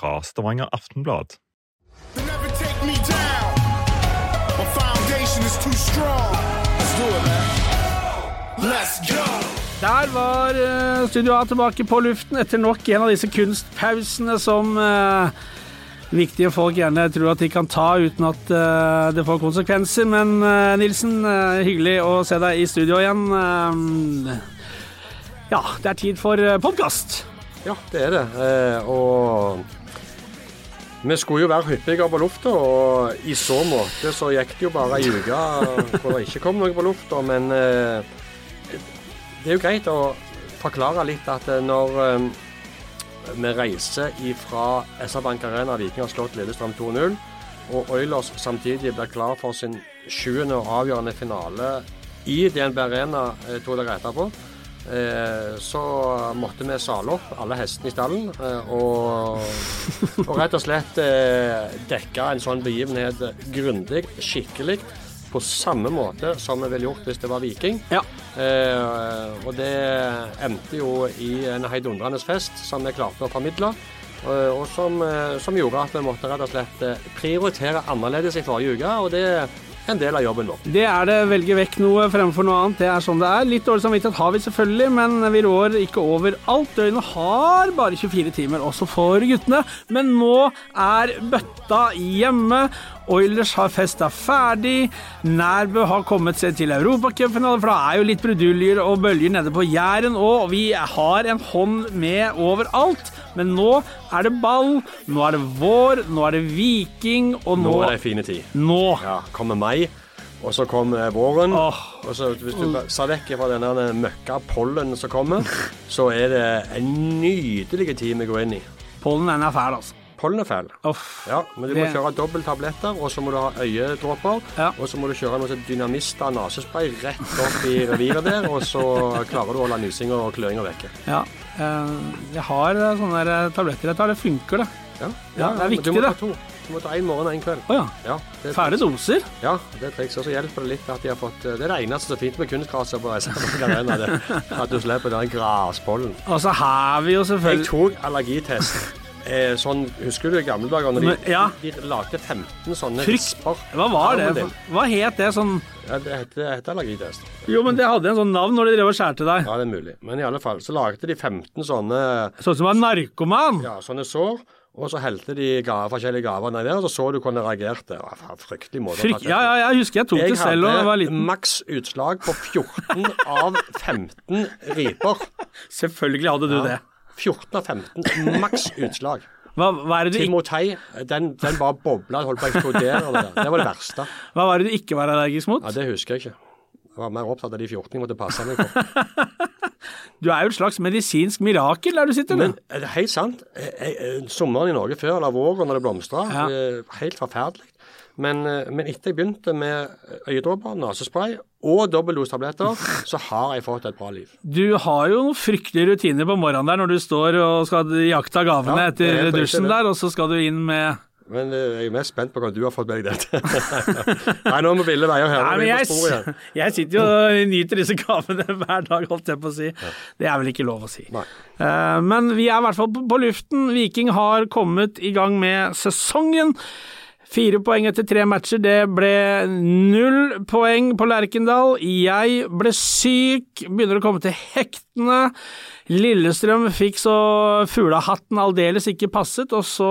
fra Stavanger Aftenblad. They never take me down. My foundation is too strong. Let's do it, man. Let's go. Der var uh, Studio A tilbake på luften etter nok en av disse kunstpausene som eh, viktige folk gjerne tror at de kan ta uten at uh, det får konsekvenser. Men uh, Nilsen, uh, hyggelig å se deg i studio igjen. Eh, ja, det er tid for podkast. Ja, det er det. Eh, og vi skulle jo være hyppigere på lufta, og i så måte så gikk det jo bare ei uke hvor det ikke kom noe på lufta. Men eh, det er jo greit å forklare litt at eh, når eh, vi reiser fra SR-Bank Arena, Viking har slått Lillestrøm 2-0, og Oilers samtidig blir klar for sin sjuende og avgjørende finale i DNB Arena to dager etterpå, så måtte vi sale opp alle hestene i stallen eh, og, og, rett og slett eh, dekke en sånn begivenhet grundig, skikkelig, på samme måte som vi ville gjort hvis det var Viking. Ja. Eh, og det endte jo i en heidundrende fest som vi klarte å formidle. Og, som, eh, som, gjorde at vi måtte rett og slett prioritere annerledes i forrige uke. og det en del av jobben vår. Det er det. Velge vekk noe fremfor noe annet. Det er sånn det er. Litt dårlig samvittighet har vi selvfølgelig, men vi rår ikke over alt. Døgnet har bare 24 timer, også for guttene. Men nå er bøtta hjemme. Oilers har festa ferdig. Nærbø har kommet seg til europacupfinale, for det er jo litt bruduljer og bølger nede på Jæren òg. Vi har en hånd med overalt. Men nå er det ball, nå er det vår, nå er det Viking, og nå Nå er det fine tid. Nå. Ja, kommer mai, og så kommer våren. Åh. Og så Hvis du ser vekk fra denne møkka pollen som kommer, så er det en nydelig tid vi går inn i. Pollen den er fæl, altså. Pollen er fæl. Uff. Ja, men du må Det- kjøre dobbelttabletter, og så må du ha øyedråper. Ja. Og så må du kjøre noe dynamist dynamista nesespray rett opp i reviret der, og så klarer du å holde nysinga og kløinga vekke. Ja. Eh, Jeg har eh, sånne der eh, tabletter jeg tar. Det funker, det. Ja, Ja, det er viktig, det. du må ta to. Du må ta én morgen og én kveld. Oh, ja. Ja, det, Fæle doser. ja, det triks. Og så hjelper det litt at de har fått Det er det eneste som er fint med kunstgraset på Arena, at du slipper den graspollen. Og så har vi jo selvfølgelig Jeg tok allergitest. Eh, sånn, husker du i gamle dager når de, Men, ja. de, de lagde 15 sånne risper? Hva var det? Din. Hva het det sånn Ja, det heter, heter allergitest. Jo, men det hadde en sånn navn når de drev og skjærte deg. Ja, det er mulig. Men i alle fall så lagde de 15 sånne, Sånn som var narkoman. ja, sånne sår. Og så helte de gaver, forskjellige gaver nedi der, og så så du hvordan de reagerte. Var Fryktelig måte Frykt, ja, ja, jeg husker jeg tok det selv da jeg var Jeg hadde maks utslag på 14 av 15 riper. Selvfølgelig hadde du det. 14 av 15 maks utslag. Hva, hva, Timotei, den, den bare bobla, holdt på å eksplodere. Det, det var det verste. hva var det du ikke var allergisk mot? Ja, Det husker jeg ikke. Jeg var mer opptatt av de 14 jeg måtte passe meg for. Du er jo et slags medisinsk mirakel der du sitter. Men du. er helt sant? Jeg, jeg, sommeren i Norge før, eller våren når det blomstra, Ja. helt forferdelig. Men, eh, men etter jeg begynte med øyedråper, nesespray og dobbeltdostabletter, så har jeg fått et bra liv. Du har jo noen fryktelige rutiner på morgenen der når du står og skal jakte gavene Ja, er etter dusjen der, og så skal du inn med Men eh, jeg er mest spent på hva du har fått med deg dette. Nei, nå må vi ville veier her. Nei, men jeg, jeg sitter jo og nyter disse gavene hver dag, holdt jeg på å si. Det er vel ikke lov å si. Nei. Eh, Men vi er i hvert fall på på luften. Viking har kommet i gang med sesongen. Fire poeng etter tre matcher, det ble null poeng på Lerkendal. Jeg ble syk, begynner å komme til hektene. Lillestrøm fikk så fuglehatten aldeles ikke passet, og så,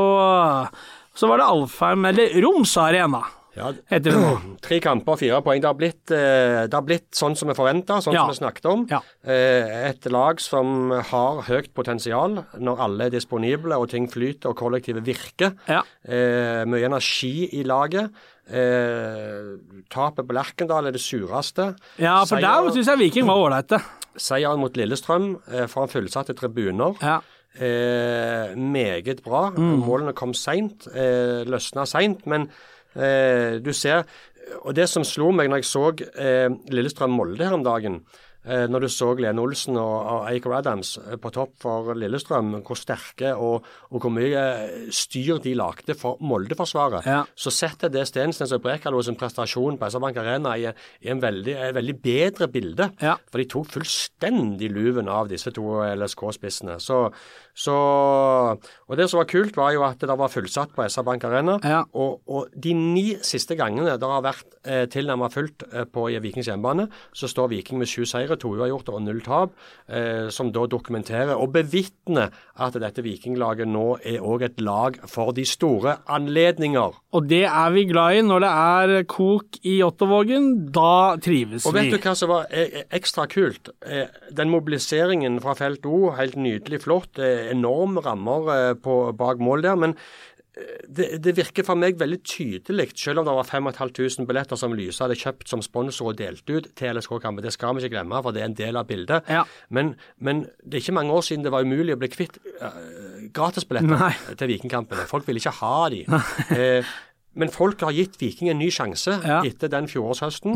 så var det Alfheim, eller Romsa Arena, Ja, heter det. Tre kamper, fire poeng. Det har blitt, eh, det har blitt sånn som vi forventa, sånn Ja. som vi snakket om. Ja. Eh, Et lag som har høyt potensial når alle er disponible og ting flyter og kollektivet virker. Ja. Eh, mye energi i laget. Eh, tapet på Lerkendal er det sureste. Ja, for der Seier- syns jeg Viking var ålreite. Seieren mot Lillestrøm eh, foran fullsatte tribuner. Ja. Eh, meget bra. Mm. Målene kom seint, eh, løsna seint. Men eh, du ser Og det som slo meg når jeg så eh, Lillestrøm-Molde her om dagen eh, når du så Lene Olsen og, og Eiker Adams på topp for Lillestrøm, hvor sterke og, og hvor mye styr de lagde for Molde-forsvaret, Ja. så setter det Stensnes og Brekalo sin prestasjon på SR-Bank Arena i, i en veldig, et veldig bedre bilde. Ja. For de tok fullstendig luven av disse to LSK-spissene. Så, så Og det som var kult, var jo at det var fullsatt på SR Bank Arena. Ja. Og, og de ni siste gangene det har vært eh, tilnærmet fullt eh, på Vikings hjemmebane, så står Viking med sju seire, to uavgjorte og null tap, eh, som da dokumenterer og bevitner at dette Vikinglaget nå er òg et lag for de store anledninger. Og det er vi glad i når det er kok i Ottervågen. Da trives vi. Og vet vi. du hva som var e- e- ekstra kult? Eh, Den mobiliseringen fra felt O, helt nydelig flott. eh, Enorme rammer eh, på, bak mål der. Men eh, det, det virker for meg veldig tydelig, selv om det var 5500 billetter som Lyse hadde kjøpt som sponsor og delt ut til LSK-kampen. Det skal vi ikke glemme, for det er en del av bildet. Ja. Men, men det er ikke mange år siden det var umulig å bli kvitt uh, gratisbilletter Nei. til Vikingkampene. Folk ville ikke ha de. Eh, men folk har gitt Viking en ny sjanse Ja. etter den fjorårshøsten.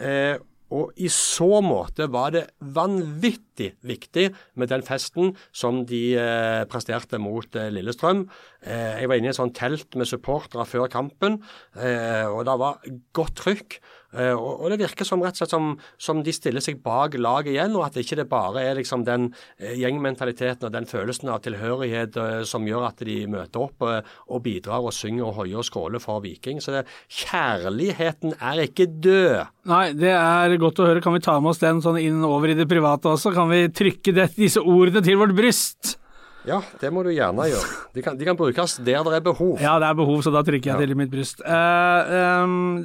Eh, og i så måte var det vanvittig viktig med den festen som de eh, presterte mot eh, Lillestrøm. Eh, jeg var inne i et sånt telt med supportere før kampen, eh, og det var godt trykk. Eh, og, det virker som rett og slett som, som de stiller seg bak laget igjen, og at det ikke bare er liksom den eh, gjengmentaliteten og den følelsen av tilhørighet eh, som gjør at de møter opp og bidrar og synger og hoier og skåler for Viking. Så det, kjærligheten er ikke død. Nei, det er godt å høre. Kan vi ta med oss den sånn inn over i det private også? Kan vi trykke det, disse ordene til vårt bryst? Ja, det må du gjerne gjøre. De kan, de kan brukes der det er behov. Ja, det er behov, så da trykker jeg til i mitt bryst. Uh, um,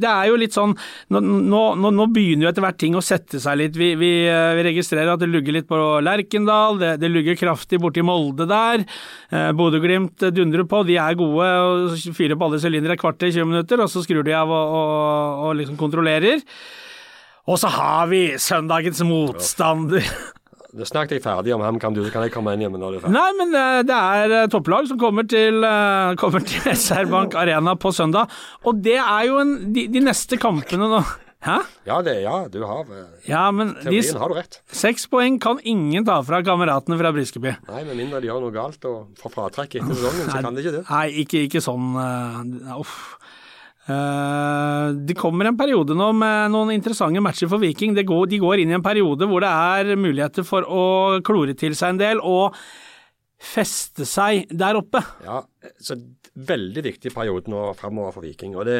det er jo litt sånn Nå, nå, nå, nå begynner jo etter hvert ting å sette seg litt. Vi, vi, eh, vi registrerer at det lugger litt på Lerkendal, det, det lugger kraftig borti Molde der. Uh, Bodø-Glimt dundrer på, de er gode og fyrer på alle sylindere et kvarter, 20 minutter, og så skrur de av og, og, og liksom kontrollerer. Og så har vi søndagens motstander. Det snakket jeg ferdig om HamKam, du, så kan jeg komme inn igjen når du er ferdig. Nei, men eh, det er eh, topplag som kommer til, eh, kommer til SR Bank Arena på søndag. Og det er jo en, de, de neste kampene nå Hæ? Ja, det, ja, du har Ja, men de har du rett. seks poeng kan ingen ta fra kameratene fra Briskeby. Nei, med mindre de gjør noe galt og får fratrekk etter sesongen, så kan de ikke det. Nei, ikke, ikke sånn Uh, Uff. Eh, det kommer en periode nå med noen interessante matcher for Viking. De går, de går inn i en periode hvor det er muligheter for å klore til seg en del og feste seg der oppe. Ja, så veldig viktig periode nå framover for Viking. og det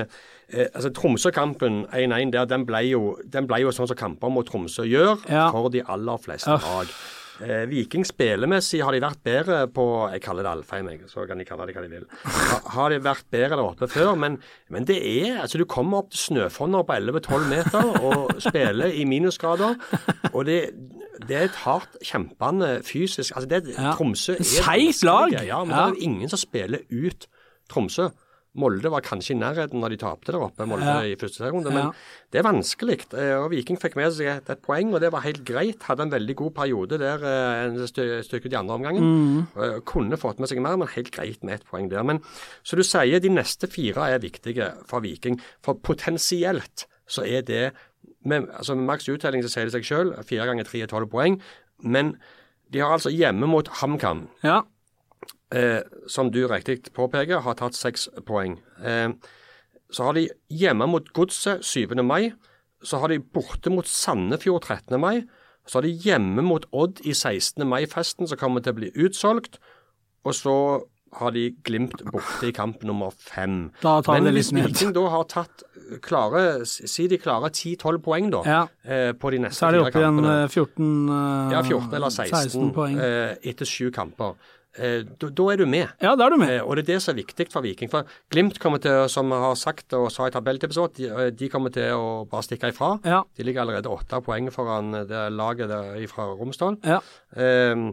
eh, altså Tromsø-kampen 1-1 der, den ble, jo, den ble jo sånn som kamper mot Tromsø gjør Ja. for de aller fleste lag. Eh, Viking spillemessig har de vært bedre på Jeg kaller det Alfheim, jeg, så kan de kalle det hva de vil. Ha, har de vært bedre der oppe før, men, men det er altså Du kommer opp til snøfonner på 11-12 meter og spiller i minusgrader. Og det, det er et hardt kjempende fysisk altså det, Ja. Tromsø er Seigt lag. Ja, men Ja. det er jo ingen som spiller ut Tromsø. Molde var kanskje i nærheten når de tapte der oppe, Molde Ja. i første serierunde, men Ja. det er vanskelig. eh, Og Viking fikk med seg et, et poeng, og det var helt greit. Hadde en veldig god periode der eh, en stykke i andre omgangen. Mm. Eh, Kunne fått med seg mer, men helt greit med ett poeng der. Men så du sier de neste fire er viktige for Viking, for potensielt så er det med, altså med maks uttelling så sier det seg selv, fire ganger tre er tolv poeng. Men de har altså hjemme mot HamKam, Ja. Eh, som du riktig påpeker, har tatt seks poeng. Eh, så har de hjemme mot Godset 7. mai. Så har de borte mot Sandefjord 13. mai. Så har de hjemme mot Odd i 16. mai-festen, som kommer til å bli utsolgt. Og så har de Glimt borte i kamp nummer fem. Men hvis. Viking da har tatt klare, si de klarer 10-12 poeng da, Ja. eh, på de neste Så er de fire oppe igjen eh, 14 eh, Ja, 14 eller 16, poeng. eh, etter sju kamper. Eh, da, da er du med. Ja, da er du med. Eh, og det er det som er viktig for Viking. For Glimt kommer til, som vi har sagt og sa i tabelltipset, de, eh, de kommer til å bare stikke ifra. Ja. De ligger allerede åtte poeng foran det laget der fra Romsdal. Ja. Eh,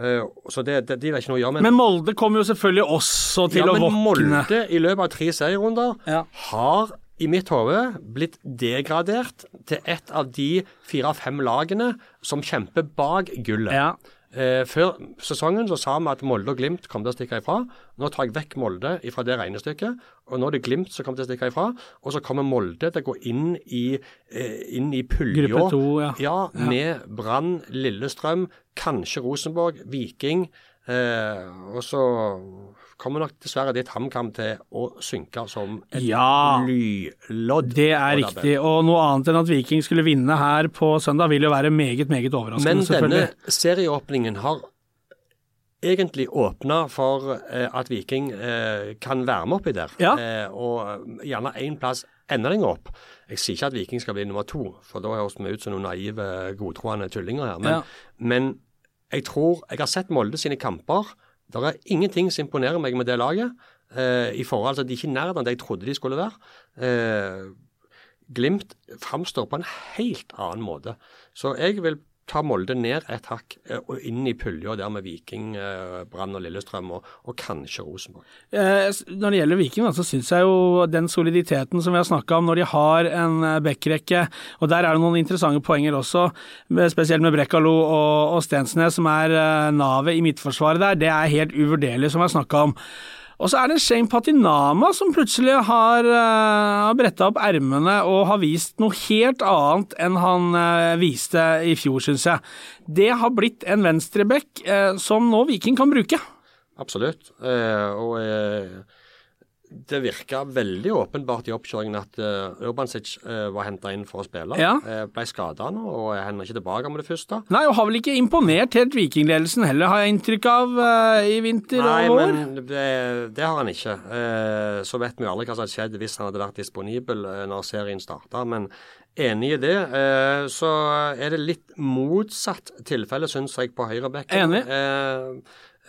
eh, så det, det, de er ikke noe å gjøre. Men Molde kommer jo selvfølgelig også til ja, å men. Molde i løpet av tre serierunder Ja. har i mitt hode blitt degradert til et av de fire-fem lagene som kjemper bak gullet. Ja. Eh, før sesongen så sa vi at Molde og Glimt kom til å stikke ifra. Nå tar jeg vekk Molde fra det regnestykket, og nå er det Glimt som kommer til å stikke ifra. Og så kommer Molde til å gå inn i, eh, inn i pulja ja. ja, med Brann, Lillestrøm, kanskje Rosenborg, Viking. Eh, og så kommer nok dessverre ditt HamKam til å synke som et Ja. lylodd. Det er riktig. Og noe annet enn at Viking skulle vinne her på søndag, vil jo være meget, meget overraskende, Men selvfølgelig. denne serieåpningen har egentlig åpna for eh, at Viking eh, kan være med oppi der. Ja. Eh, og gjerne én plass enda lenger opp. Jeg sier ikke at Viking skal bli nummer to, for da høres vi ut som noen naive, godtroende tullinger her. Men, Ja. men jeg tror Jeg har sett Molde sine kamper. Det er ingenting som imponerer meg med det laget. Eh, i forhold til at De er ikke i nærheten det jeg trodde de skulle være. Eh, Glimt framstår på en helt annen måte. Så jeg vil ta Molde ned et hakk eh, og inn i pulja der med Viking, eh, Brann og Lillestrøm, og, og kanskje Rosenborg. Eh, Når det gjelder Viking, så syns jeg jo den soliditeten som vi har snakka om, når de har en backrekke, og der er det noen interessante poenger også, spesielt med Brekkalo og, og Stensnes, som er navet i midtforsvaret der, det er helt uvurderlig, som vi har snakka om. Og så er det Shane Patinama som plutselig har, uh, har bretta opp ermene og har vist noe helt annet enn han uh, viste i fjor, syns jeg. Det har blitt en venstreback uh, som nå Viking kan bruke. Absolutt. Eh, og eh, det virka veldig åpenbart i oppkjøringen at uh, Urbansic uh, var henta inn for å spille. Ja. Uh, ble skada nå og er ennå ikke tilbake med det første. Nei, og har vel ikke imponert helt Vikingledelsen heller, har jeg inntrykk av, eh, i vinter Nei, og vår. men det, det har han ikke. Eh, så vet vi jo aldri hva som hadde skjedd hvis han hadde vært disponibel eh, når serien starta. Men enig i det. Eh, så er det litt motsatt tilfelle, syns jeg, på høyrebekken. Enig.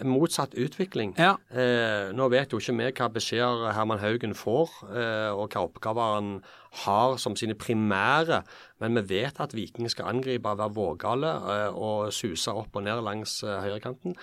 Motsatt utvikling. Ja. Eh, nå vet jo ikke vi hva beskjeder Herman Haugen får, eh, og hva oppgaver han har som sine primære, men vi vet at Viking skal angripe, være vågale eh, og suse opp og ned langs eh, høyrekanten.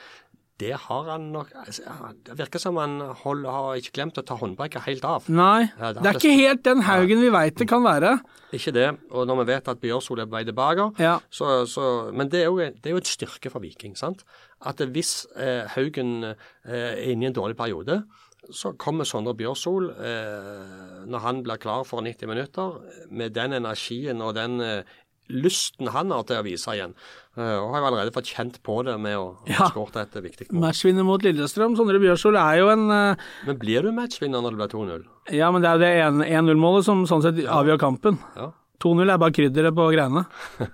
Det har han nok altså, Det virker som han hold, har ikke glemt å ta håndbrekket helt av. Nei, Ja, det det er ikke helt den Haugen vi veit det kan være. Ikke det. Og når vi vet at Bjørsol er på vei tilbake Ja. så, så, Men det er, jo, det er jo et styrke for Viking. sant? At hvis eh, Haugen eh, er inne i en dårlig periode, så kommer Sondre Bjørsol, eh, når han blir klar for 90 minutter, med den energien og den eh, lysten han har til å vise igjen. Eh, og har jo allerede fått kjent på det med å Ja. ha skåret et viktig mål. Matchvinner mot Lillestrøm. Sondre Bjørsol er jo en eh, Men blir du matchvinner når det blir 2-0? Ja, men det er jo det 1-0-målet som sånn sett avgjør kampen. Ja. 2-0 er bare krydderet på greiene.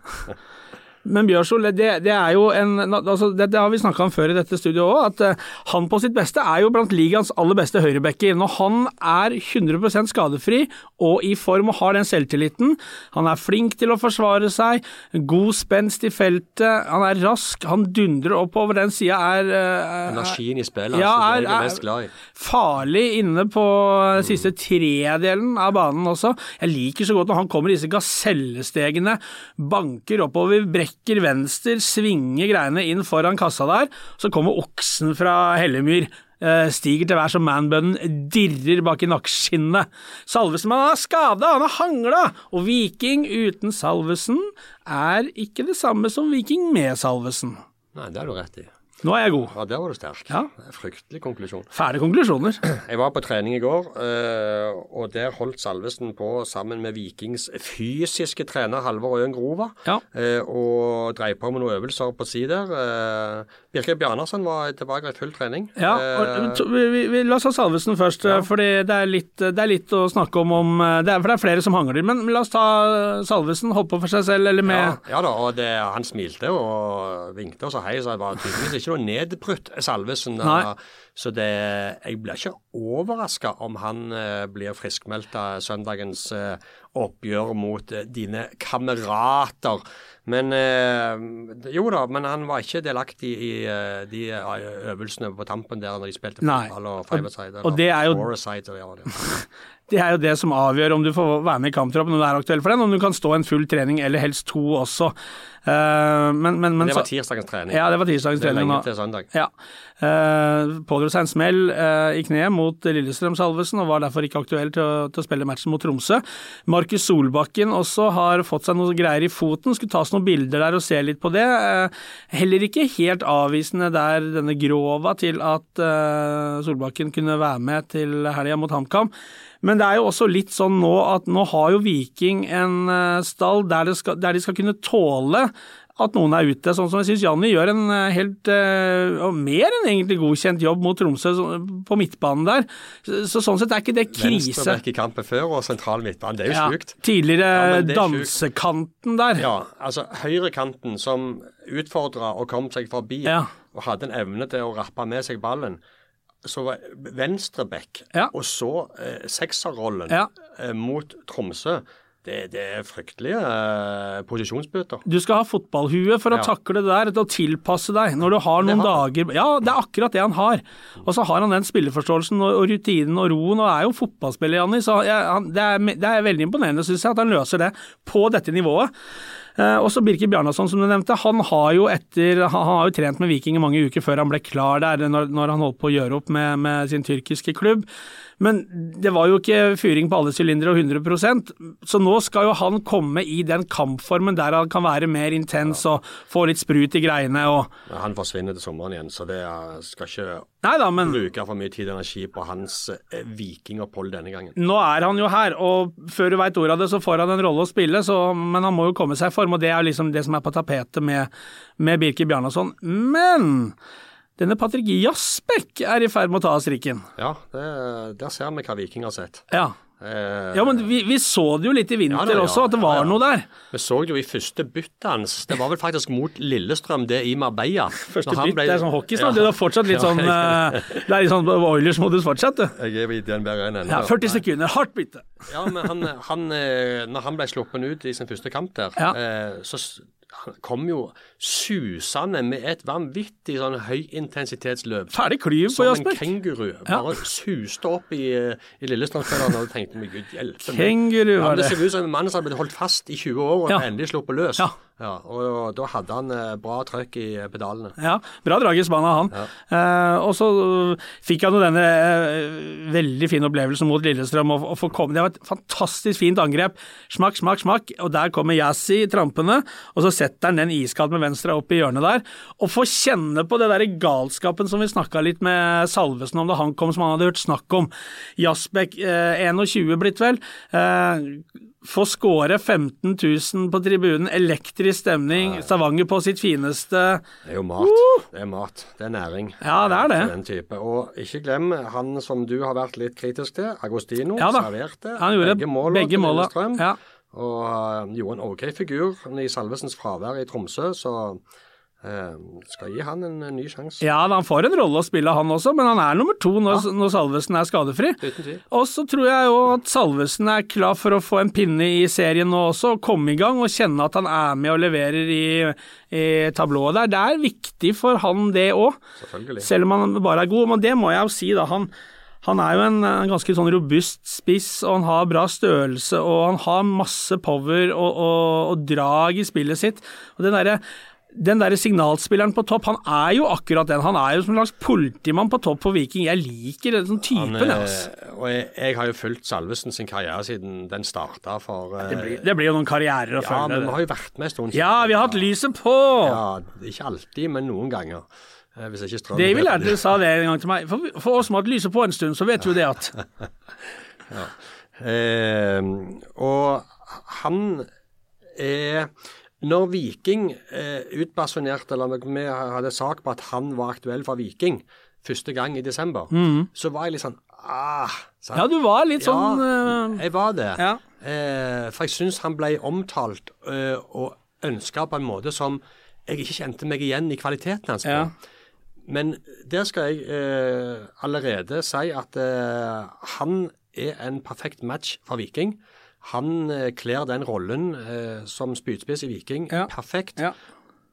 Men Bjørsol, det, det er jo en altså det, det har vi snakka om før i dette studioet òg, at eh, han på sitt beste er jo blant ligaens aller beste høyrebacker. Når han er 100% skadefri og i form og har den selvtilliten, han er flink til å forsvare seg, god spenst i feltet, han er rask, han dundrer oppover den sida, er, eh, Energien i spillet. Ja, altså, er er- er- mest glad i. farlig inne på siste tredelen av banen også. Jeg liker så godt når han kommer i disse gasellestegene, banker oppover, brekker venstre, svinger greiene inn foran kassa der. Så kommer oksen fra Hellemyr. eh, Stiger til værs som manbunnen, dirrer bak i nakkeskinnet. Salvesen han er skada, han har hangla! Og Viking uten Salvesen er ikke det samme som Viking med Salvesen. Nei, det har du rett i. Nå er jeg god. Ja, Der var du sterk. Ja. Fryktelig konklusjon. Fæle konklusjoner. Jeg var på trening i går, eh, og der holdt Salvesen på sammen med Vikings fysiske trener Halvor Øen Grova, Ja. eh, og dreiv på med noen øvelser på si der. Eh, Bjarnarsen var tilbake i full trening. Ja, og, vi, vi, La oss ta Salvesen først, Ja. for det det er litt å snakke om, om det er, For det er flere som hangler. Men la oss ta Salvesen, holdt på for seg selv, eller ja, med ja da, og det, han smilte og vinkte og sa hei, så det var tydeligvis ikke noe nedbrutt Salvesen. Nei. Så det, jeg blir ikke overraska om han eh, blir friskmeldt av søndagens eh, oppgjør mot eh, dine kamerater. Men eh, Jo da, men han var ikke delaktig i eh, de eh, øvelsene på tampen der når de spilte fotball og five-a-side. og det er jo- det er. Jo det som avgjør om du får være med i kamptroppen, om du er aktuell for den, om du kan stå en full trening, eller helst to også. Eh, men, men, men Det var tirsdagens trening. Ja, det var tirsdagens det er trening lenge til søndag. Ja. Uh, Pådro seg en smell eh, i kneet mot Lillestrøm Salvesen, og var derfor ikke aktuell til å, til å spille matchen mot Tromsø. Markus Solbakken også har fått seg noe greier i foten, skulle tas noen bilder der og se litt på det. Eh, heller ikke helt avvisende der denne grova til at eh, Solbakken kunne være med til helga mot HamKam. Men det er jo også litt sånn nå at nå har jo Viking en eh, stall der, det skal, der de skal kunne tåle at noen er ute. Sånn som jeg syns Janni gjør en eh, helt eh, og mer enn egentlig godkjent jobb mot Tromsø på midtbanen der. Så, så sånn sett er ikke det krise. Venstrebekk i kampen før og sentral midtbane. Det er jo Ja, sjukt. tidligere Ja, dansekanten der. Ja, altså høyrekanten som utfordra og kom seg forbi, Ja. og hadde en evne til å rappe med seg ballen. Så var venstreback, Ja. og så eh, sekserrollen Ja. eh, mot Tromsø. Det, det er fryktelige eh, posisjonsbøter. Du skal ha fotballhue for å Ja. takle det der, til å tilpasse deg når du har noen har dager Ja, det er akkurat det han har. Og så har han den spilleforståelsen og, og rutinen og roen, og er jo fotballspiller, Janni, så jeg, han, det, er, det er veldig imponerende, syns jeg, at han løser det på dette nivået. Eh, også Birker Bjarnason, som du nevnte. Han har jo etter Han har jo trent med Viking i mange uker før han ble klar der, når, når han holdt på å gjøre opp med, med sin tyrkiske klubb. Men det var jo ikke fyring på alle sylindere og 100% så nå skal jo han komme i den kampformen der han kan være mer intens og få litt sprut i greiene og Han forsvinner til sommeren igjen, så det skal ikke Nei da, men bruke for mye tid og energi på hans eh, vikingopphold denne gangen. nå er han jo her, og før du veit ordet av det, så får han en rolle å spille, så, men han må jo komme seg i form, og det er jo liksom det som er på tapetet med, med Birker Bjarnason. Men denne Patrick Jasbekk er i ferd med å ta av strikken. Ja, det, der ser vi hva Viking har sett. Ja. Eh, ja, men vi, vi så det jo litt i vinter Ja ja. også, at det var Ja, noe der. Vi så det jo i første byttet hans. Det var vel faktisk mot Lillestrøm, det i Marbella. Første bytt, ble- det er sånn hockey snart. Det er fortsatt litt sånn eh, Det er litt sånn Oilers-modus fortsatt, du. Jeg er i den bedre enn Ja, 40 sekunder, hardt bytte. Ja, men han, han, eh, når han ble sluppet ut i sin første kamp der, så han kom jo susende med et vanvittig sånn høyintensitetsløp. Ferdig klyv på Som en kenguru. Bare suste opp i, i Lillestrøm-spilleren og tenkte meg gud hjelpe meg. Kenguru var det det. ser ut som en mann som hadde blitt holdt fast i 20 år og Ja. endelig sluppet løs. Ja. Ja, og, da hadde han eh, bra trøkk i eh, pedalene. Ja, bra drag i spannet han. han. Eh, og så fikk han jo denne eh, veldig fine opplevelsen mot Lillestrøm. Og, og få komme. Det var et fantastisk fint angrep. Smakk, smakk, smakk. Og der kommer Yassi trampende, og så setter han den iskald med venstre opp i hjørnet der. Og får kjenne på det der galskapen som vi snakka litt med Salvesen om da han kom, som han hadde hørt snakk om. Jasbekk, eh, 21 blitt vel. Eh, få skåre 15 000 på tribunen, elektrisk stemning, Stavanger på sitt fineste. Det er jo mat. Det er mat. Det er næring. Ja, det er det. Den type. Og ikke glem han som du har vært litt kritisk til, Agostino. Ja serverte Han gjorde begge målene begge måla. Ja. Og uh, gjorde en OK figur i Salvesens fravær i Tromsø, så skal gi han en, eh, ny sjanse. ja, han får en rolle å spille, han også, men han er nummer to når, når Salvesen er skadefri. Og så tror jeg jo at Salvesen er klar for å få en pinne i serien nå også, og komme i gang og kjenne at han er med og leverer i, i tablået der. Det er viktig for han, det òg. Selv om han bare er god. Men det må jeg jo si, da. Han, han er jo en, en ganske sånn robust spiss, og han har bra størrelse, og han har masse power og, og, og drag i spillet sitt. Og det derre den der signalspilleren på topp, han er jo akkurat den. Han er jo som en slags politimann på topp for Viking. Jeg liker den sånn typen. Er, eh, altså. og jeg, jeg har jo fulgt Salvesen sin karriere siden den starta for eh, det, blir, det blir jo noen karrierer å Ja, følge. men vi har jo vært med en stund. Ja, vi har hatt lyset på! Ja, ikke alltid, men noen ganger. Hvis jeg ikke strømmer Davy er- lærte sa det en gang til meg. For, for oss som har hatt lyset på en stund, så vet vi jo det at Eh, og han Når Viking eh, utbasunerte, eller vi hadde sak på at han var aktuell for Viking første gang i desember, så var jeg litt sånn ah? Mm. Ja, du var litt sånn Ja, eh, jeg var det. Ja. Eh, for jeg syns han ble omtalt eh, og ønska på en måte som jeg ikke kjente meg igjen i kvaliteten hans. Ja. Men der skal jeg eh, allerede si at eh, han er en perfekt match for Viking. Han eh, kler den rollen eh, som spydspiss i Viking Ja. perfekt. Ja.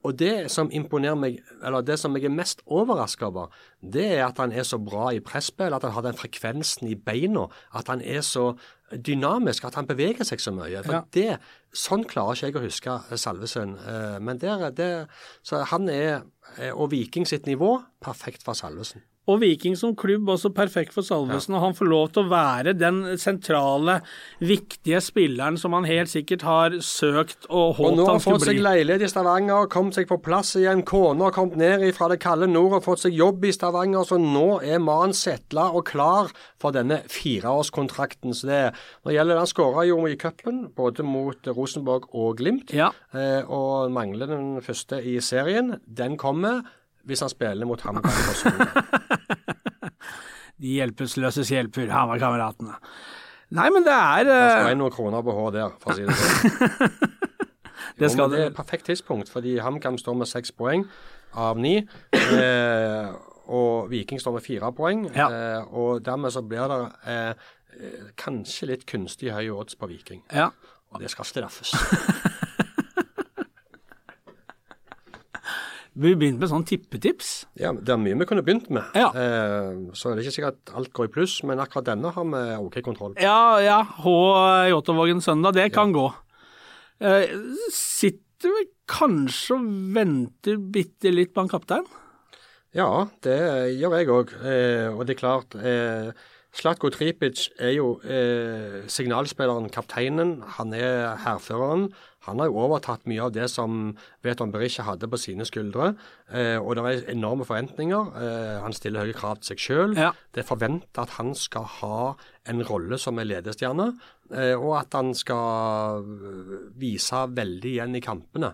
Og det som imponerer meg, eller det som jeg er mest overraska over, det er at han er så bra i presspill, at han har den frekvensen i beina, at han er så dynamisk, at han beveger seg så mye. For Ja. det, Sånn klarer ikke jeg å huske eh, Salvesen. Eh, Men der, er det, så han er, og Viking sitt nivå, perfekt for Salvesen. Og Viking som klubb også perfekt for Salvesen, og han får lov til å være den sentrale, viktige spilleren som han helt sikkert har søkt og håpet han skulle bli. Og nå har han fått seg leilighet i Stavanger, kommet seg på plass igjen. Kona har kommet ned fra det kalde nord og fått seg jobb i Stavanger, så nå er mannen setla og klar for denne fireårskontrakten. Så det, når gjelder Han skåra jo i cupen, både mot Rosenborg og Glimt, Ja. eh, og mangler den første i serien. Den kommer hvis han spiller mot HamKam på skolen. De hjelpeløses hjelper, Hamar-kameratene. Nei, men det er Det eh, skal være noen kroner på H der, for å si det sånn. Det Jo, skal det er et perfekt tidspunkt, fordi HamKam står med seks poeng av ni. Eh, og Viking står med fire poeng. Ja. Eh, og dermed så blir det eh, eh, kanskje litt kunstig høye odds på Viking. ja. Og det skal straffes. Vi begynte med sånn tippetips. ja, det er mye vi kunne begynt med. Ja. Eh, så det er ikke sikkert at alt går i pluss, men akkurat denne har vi OK kontroll på. Ja, ja. H. Jåttåvågen søndag, det kan gå. Eh, sitter vi kanskje og venter bitte litt på en kaptein? Ja, det gjør jeg òg. Eh, og det er klart eh, Slatko Tripic er jo eh, signalspilleren, kapteinen. Han er hærføreren. Han har jo overtatt mye av det som Veton Berisha hadde på sine skuldre. Eh, og det er enorme forventninger. Eh, han stiller høye krav til seg sjøl. Ja. Det er forventa at han skal ha en rolle som er ledestjerne, eh, og at han skal øh, vise veldig igjen i kampene.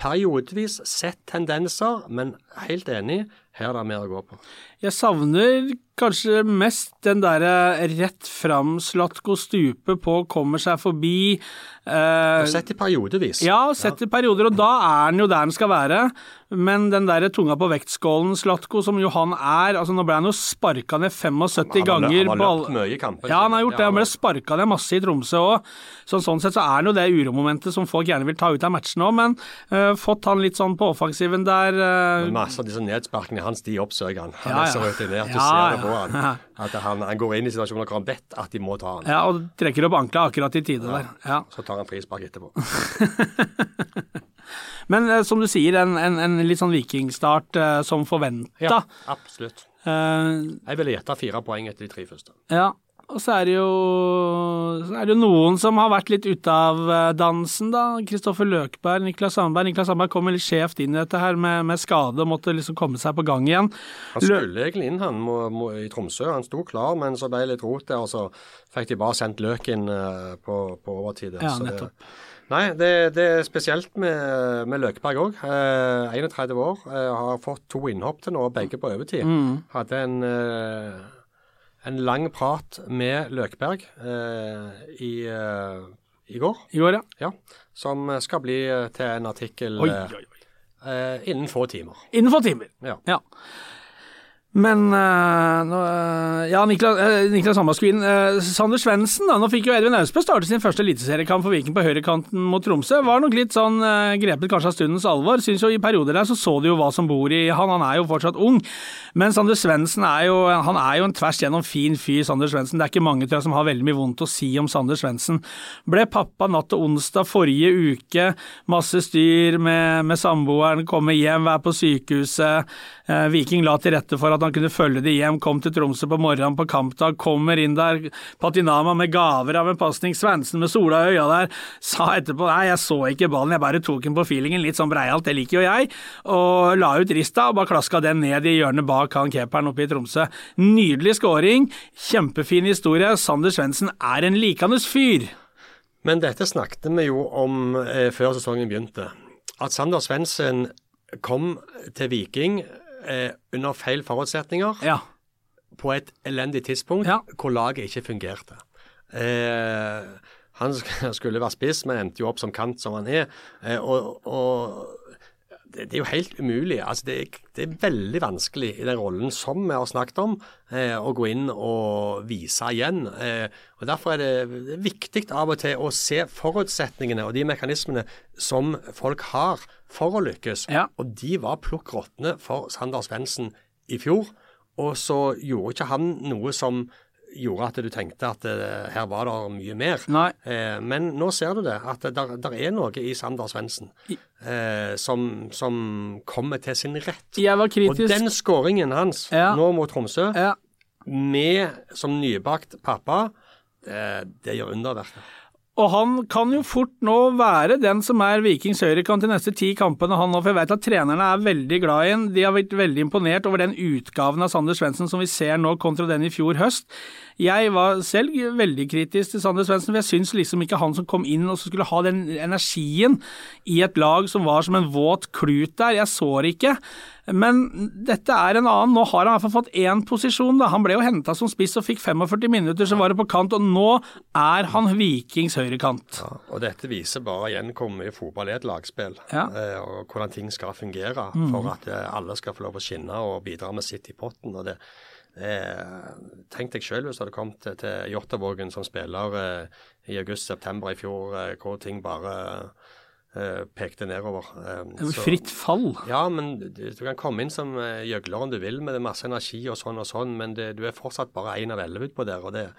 Periodevis sett tendenser, men helt enig, her er det mer å gå på. Jeg savner kanskje mest den derre rett fram Slatko stupe på, kommer seg forbi. Eh, Sett i periodevis. ja, sett i perioder, og da er han jo der han skal være. Men den derre tunga på vektskålen, Slatko, som jo han er altså Nå ble han jo sparka ned 75 Han har lø- ganger. han har løpt mye i kampen. Ja, han har gjort det. Han ble sparka ned masse i Tromsø òg. Så sånn sett så er han jo det uromomentet som folk gjerne vil ta ut av matchen òg, men eh, fått han litt sånn på offensiven der eh, Masse av disse nedsparkene hans, de oppsøker han. Han er så rutinert. Du ser det på han. At han, han går inn i situasjoner hvor han vet at de må ta han. Ja, og trekker opp ankla akkurat i tide der. Ja. Så tar han frispark etterpå. Men eh, som du sier, en, en, en litt sånn vikingstart eh, som forventa. Ja, absolutt. Eh, Jeg ville gjette fire poeng etter de tre første. ja. Og så er det jo så er det jo noen som har vært litt ute av eh, dansen, da. Kristoffer Løkberg, Niklas Sandberg. Niklas Sandberg kom litt skjevt inn i dette her med, med skade og måtte liksom komme seg på gang igjen. Han skulle egentlig inn han må, må, i Tromsø. Han sto klar, men så ble det litt rot der, og så fikk de bare sendt løk inn eh, på, på overtid. Ja, Så det- nettopp. Nei, det, det er spesielt med, med Løkberg òg. Eh, 31 år, eh, har fått to innhopp til nå, begge på overtid. Mm. Hadde en, eh, en lang prat med Løkberg eh, i, eh, i går, I går, ja. ja, som skal bli eh, til en artikkel Oi, eh, oi, oi. eh, innen få timer. Innenfor timer. Ja. Ja. Men uh, Ja, Niklas, uh, Niklas Hamar skulle. Eh, Sander Svendsen, da. Nå fikk jo Edvin Austbø starte sin første eliteseriekamp for Viking på høyrekanten mot Tromsø. Var nok litt sånn uh, grepet kanskje av stundens alvor. Syns jo i perioder der så så du jo hva som bor i han. Han er jo fortsatt ung. Men Sander Svendsen er jo Han er jo en tvers gjennom fin fyr, Sander Svendsen. Det er ikke mange tror jeg, som har veldig mye vondt å si om Sander Svendsen. Ble pappa natt til onsdag forrige uke. Masse styr med, med samboeren, komme hjem, være på sykehuset. Eh, Viking la til rette for at han kunne følge de hjem, kom til Tromsø på morgenen på kampdag, kommer inn der, Patinama med gaver av en pasning, Svendsen med sola i øya der, sa etterpå nei, jeg så ikke ballen, jeg bare tok den på feelingen, litt sånn breialt, det liker jo jeg, og la ut rista og bare klaska den ned i hjørnet bak han keeperen oppe i Tromsø. Nydelig scoring, kjempefin historie, Sander Svendsen er en likandes fyr. Men dette snakket vi jo om eh, før sesongen begynte. At Sander Svendsen kom til Viking eh, under feil forutsetninger Ja. på et elendig tidspunkt Ja. hvor laget ikke fungerte. Eh, han skulle være spiss, men endte jo opp som kant som han er. Eh, og, og det, er jo helt umulig. Altså, det, er, det er veldig vanskelig i den rollen som vi har snakket om, eh, å gå inn og vise igjen. Eh, og Derfor er det, viktig av og til å se forutsetningene og de mekanismene som folk har for å lykkes. Ja. Og de var plukk råtne for Sander Svendsen i fjor. Og så gjorde ikke han noe som gjorde at du tenkte at eh, her var det mye mer. Eh, men nå ser du det, at det der, der er noe i Sander Svendsen eh, som, som kommer til sin rett. Jeg var kritisk. Og den skåringen hans Ja. nå mot Tromsø, Ja. med som nybakt pappa, det, det gjør underverk. Og han kan jo fort nå være den som er Vikings høyrekant de neste ti kampene, han nå. For jeg vet at trenerne er veldig glad i ham. De har vært veldig imponert over den utgaven av Sander Svendsen som vi ser nå, kontra den i fjor høst. Jeg var selv veldig kritisk til Sander Svendsen, for jeg syns liksom ikke han som kom inn og skulle ha den energien i et lag som var som en våt klut der. Jeg så det ikke. Men dette er en annen. Nå har han i hvert fall fått én posisjon. Da. Han ble jo henta som spiss og fikk 45 minutter, så var det på kant. Og nå er han Vikings høyrekant. Ja, og dette viser bare igjen hvor mye fotball er et lagspill, Ja. eh, og hvordan ting skal fungere for at eh, alle skal få lov å skinne og bidra med sitt i potten. og det eh, Tenk deg selv hvis du hadde kommet til, til Jåttåvågen som spiller eh, i august-september i fjor, eh, hvor ting bare pekte nedover. Eh, så- Fritt fall. Ja, men du, kan komme inn som gjøgler om du vil med det masse energi og sånn og sånn, men det, du er fortsatt bare én av elleve utpå der. og det,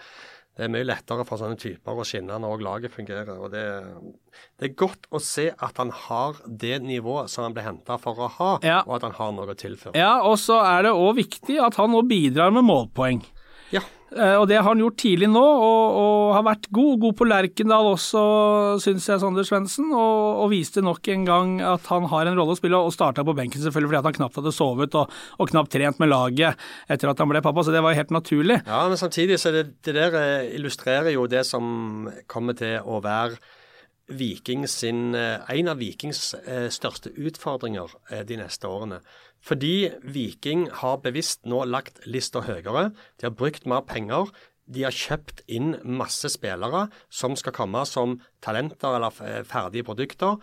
det er mye lettere for sånne typer å skinne når laget fungerer. og det, det er godt å se at han har det nivået som han ble henta for å ha, Ja. og at han har noe å tilføre. Ja, og så er det òg viktig at han nå bidrar med målpoeng. Eh, Og det har han gjort tidlig nå, og, og har vært god. God på Lerkendal også, syns jeg, Sander Svendsen. Og, og viste nok en gang at han har en rolle å spille, og starta på benken selvfølgelig fordi han knapt hadde sovet og, og knapt trent med laget etter at han ble pappa, så det var helt naturlig. Ja, men samtidig så det, det der eh, illustrerer jo det som kommer til å være Viking sin, eh, en av Vikings eh, største utfordringer eh, de neste årene. Fordi Viking har bevisst nå lagt lista høyere. De har brukt mer penger. De har kjøpt inn masse spillere som skal komme som talenter eller ferdige produkter.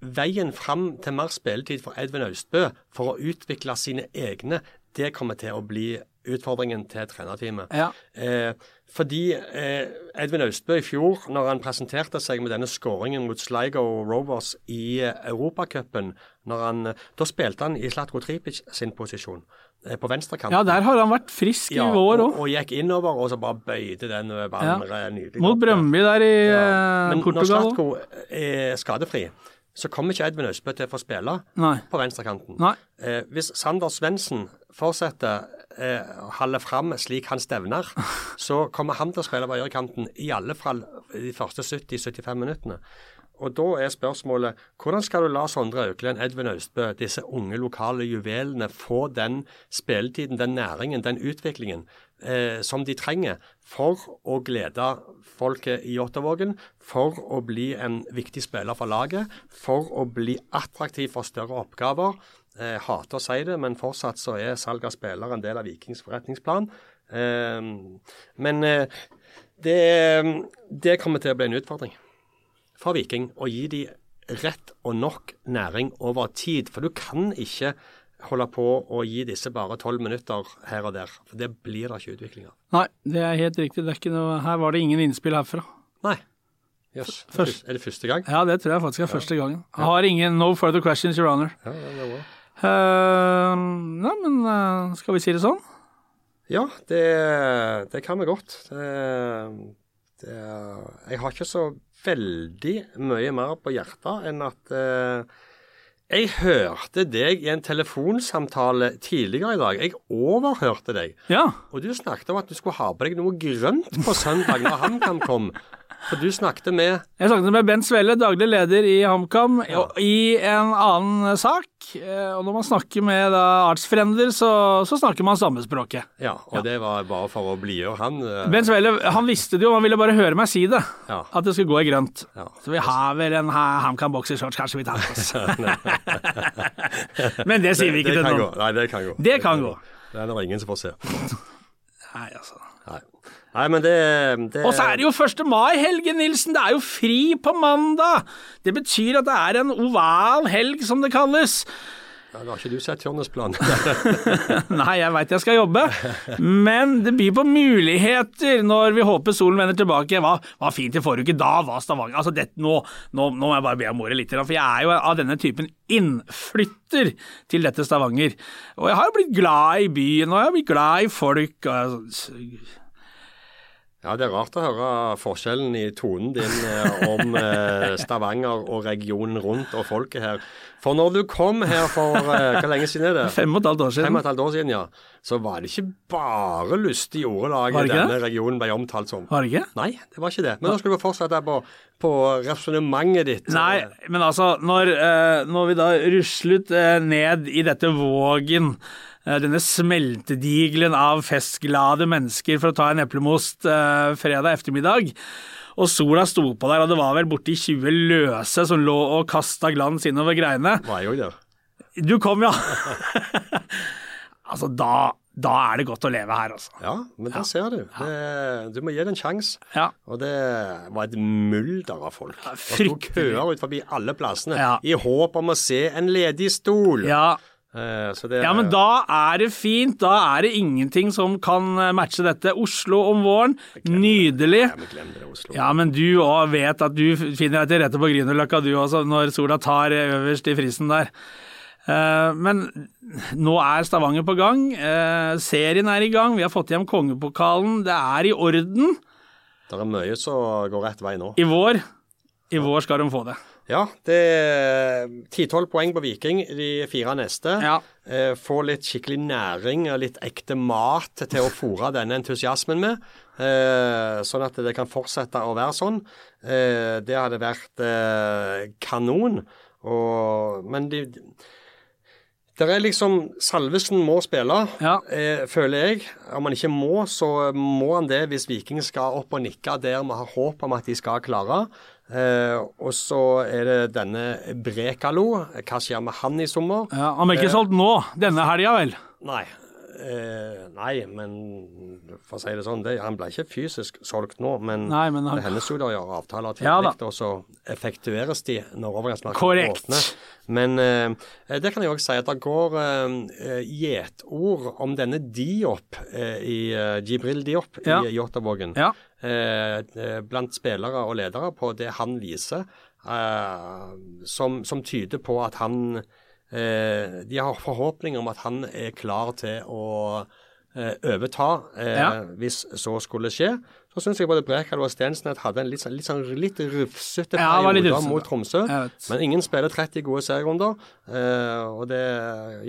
Veien fram til mer spilletid for Edvin Austbø for å utvikle sine egne, det kommer til å bli utfordringen til trenerteamet. Ja. Eh, fordi eh, Edvin Austbø i fjor, når han presenterte seg med denne skåringen mot Sligo Rovers i eh, Europacupen, eh, da spilte han i Slatko Tripic sin posisjon, eh, på venstrekanten. Ja, der har han vært frisk i Ja, vår og, òg. og gikk innover og så bare bøyde den eh, ballen Ja. eh, nydelig. Mot. Brøndby der i Ja. eh, Men når Slatko er skadefri, så kommer ikke Edvin Austbø til å få spille Nei. på venstrekanten. Eh, hvis Sander Svendsen fortsetter eh, holder fram slik han stevner, så kommer han til å spille på høyrekanten i alle fall de første 70-75 minuttene. Og da er spørsmålet hvordan skal du la Sondre Auklend, Edvin Austbø, disse unge lokale juvelene få den spilletiden, den næringen, den utviklingen eh, som de trenger for å glede folket i Jåttåvågen, for å bli en viktig spiller for laget, for å bli attraktiv for større oppgaver. Eh, hater å si det, men fortsatt så er salg av spillere en del av Vikings forretningsplan. Eh, men eh, det, det kommer til å bli en utfordring for Viking å gi de rett og nok næring over tid. For du kan ikke holde på å gi disse bare tolv minutter her og der. For det blir det ikke utvikling av. Nei, det er helt riktig. Det er ikke noe, her var det ingen innspill herfra. Nei. Først- Er det første gang? Ja, det tror jeg faktisk er første gangen. Jeg har ingen no further questions, your honor. Ja, det er Uh, nei, men eh, skal vi si det sånn? Ja, det, det kan vi godt. Det, det, jeg har ikke så veldig mye mer på hjertet enn at eh, jeg hørte deg i en telefonsamtale tidligere i dag. Jeg overhørte deg. Ja. Og du snakket om at du skulle ha på deg noe grønt på søndag når HamKam kom. For du snakket med Jeg snakket med Bent Svelle, daglig leder i HamKam, ja. i en annen sak. Eh, Og når man snakker med da, artsfrender, så, så snakker man samme språket. Ja, og det var bare for å blidgjøre han. eh, Bent Svelle han visste det jo, han ville bare høre meg si det. Ja. At det skulle gå i grønt. Ja. Så vi har vel en ha- HamKam boksershorts, kanskje vi tar på oss. Men det sier vi ikke det til noen. gå. Nei, det kan gå. Det kan gå. Det er det ingen som får se. Nei, altså. Nei, Nei men det, det Og så er det jo 1. mai, Helge Nilsen. Det er jo fri på mandag. Det betyr at det er en oval helg, som det kalles. Ja, Da har ikke du sett turnusplanen. Nei, jeg veit jeg skal jobbe, men det byr på muligheter når vi håper solen vender tilbake. Hva var fint i forrige uke, da var Stavanger Altså, det, nå, nå, nå må jeg bare be om ordet litt, for jeg er jo av denne typen innflytter til dette Stavanger. Og jeg har jo blitt glad i byen, og jeg har blitt glad i folk. Og, Ja, det er rart å høre forskjellen i tonen din eh, om eh, Stavanger og regionen rundt og folket her. For når du kom her for eh, Hvor lenge siden er det? Fem og et halvt år siden. Fem og et halvt år siden, ja. Så var det ikke bare lystig ordelag denne regionen ble omtalt som. Var det ikke? Nei, det var ikke det. Men nå skal du fortsette på, på resonnementet ditt. Nei, men altså, når, eh, når vi da ruslet ned i dette vågen, denne smeltedigelen av festglade mennesker for å ta en eplemost eh, fredag ettermiddag, og sola sto på der, og det var vel borti 20 løse som lå og kasta glans innover greiene. Var jo, der? Du kom, ja! altså, da, da er det godt å leve her, altså. Ja, men der ser du. Det, du må gi det en sjanse. Ja. Og det var et mulder av folk. Ja, Det sto fryktelig. køer ut forbi alle plassene Ja. i håp om å se en ledig stol. Ja, Eh, det, Ja, men da er det fint. Da er det ingenting som kan eh, matche dette. Oslo om våren, nydelig. Ja, men det, Oslo. Ja, men du òg vet at du finner deg til rette på Grünerløkka du også, når sola tar eh, øverst i frisen der. Eh, Men nå er Stavanger på gang. Eh, Serien er i gang. Vi har fått hjem kongepokalen. Det er i orden. Det er mye som går rett vei nå. I vår. I vår skal de få det. Ja, det er 10-12 poeng på Viking de fire neste. Ja. Eh, få litt skikkelig næring og litt ekte mat til å fòre denne entusiasmen med. Eh, sånn at det kan fortsette å være sånn. Eh, det hadde vært kanon. Og, men de det er liksom Salvesen må spille, Ja. eh, føler jeg. Om han ikke må, så må han det hvis Viking skal opp og nikke der vi har håp om at de skal klare. Eh, og så er det denne Brekalo. Hva skjer med han i sommer? Ja, han ble ikke solgt nå, denne helga vel? Nei. Eh, nei, men for å si det sånn, det, han ble ikke fysisk solgt nå. Men, Nei, men han- det hennes jo å gjøre avtaler Ja og så effektueres de når overgangsmarkedet Korrekt. åpner. Men eh, det kan jeg òg si at det går eh, gjetord om denne Diop eh, i eh, Jibril Diop Ja. i Jåttåvågen. Ja. Eh, eh, blant spillere og ledere på det han viser, eh, som, som tyder på at han De har forhåpninger om at han er klar til å eh, overta eh, Ja. hvis så skulle skje. Så syns jeg både Brekal og Stensnet hadde en litt, sånn- litt, sånn, litt rufsete Ja, periode mot Tromsø. Men ingen spiller 30 gode serierunder, eh, og det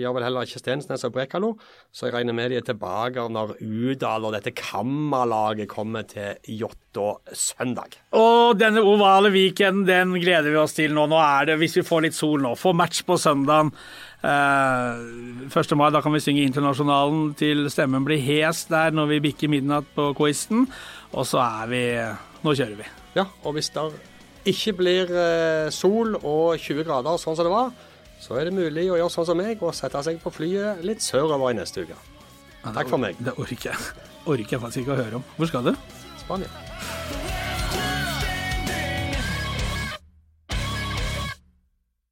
gjør vel heller ikke Stensnes og Brekalo. Så jeg regner med de er tilbake når Udal og dette Kammerlaget kommer til Jåttå søndag. Og denne ovale weekenden, den gleder vi oss til nå. Nå er det, hvis vi får litt sol nå, få match på søndagen. Eh, 1. mai, da kan vi synge Internasjonalen til stemmen blir hes der når vi bikker midnatt på quizen. Og så er vi Nå kjører vi. Ja, og hvis det ikke blir eh, sol og 20 grader sånn som det var, så er det mulig å gjøre sånn som meg og sette seg på flyet litt sørover i neste uke. Takk for meg. Det orker jeg. Orker jeg faktisk ikke å høre om. Hvor skal du? Spania.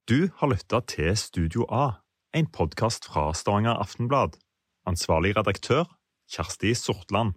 Du har lytta til Studio A, en podkast fra Stavanger Aftenblad. Ansvarlig redaktør, Kjersti Sortland.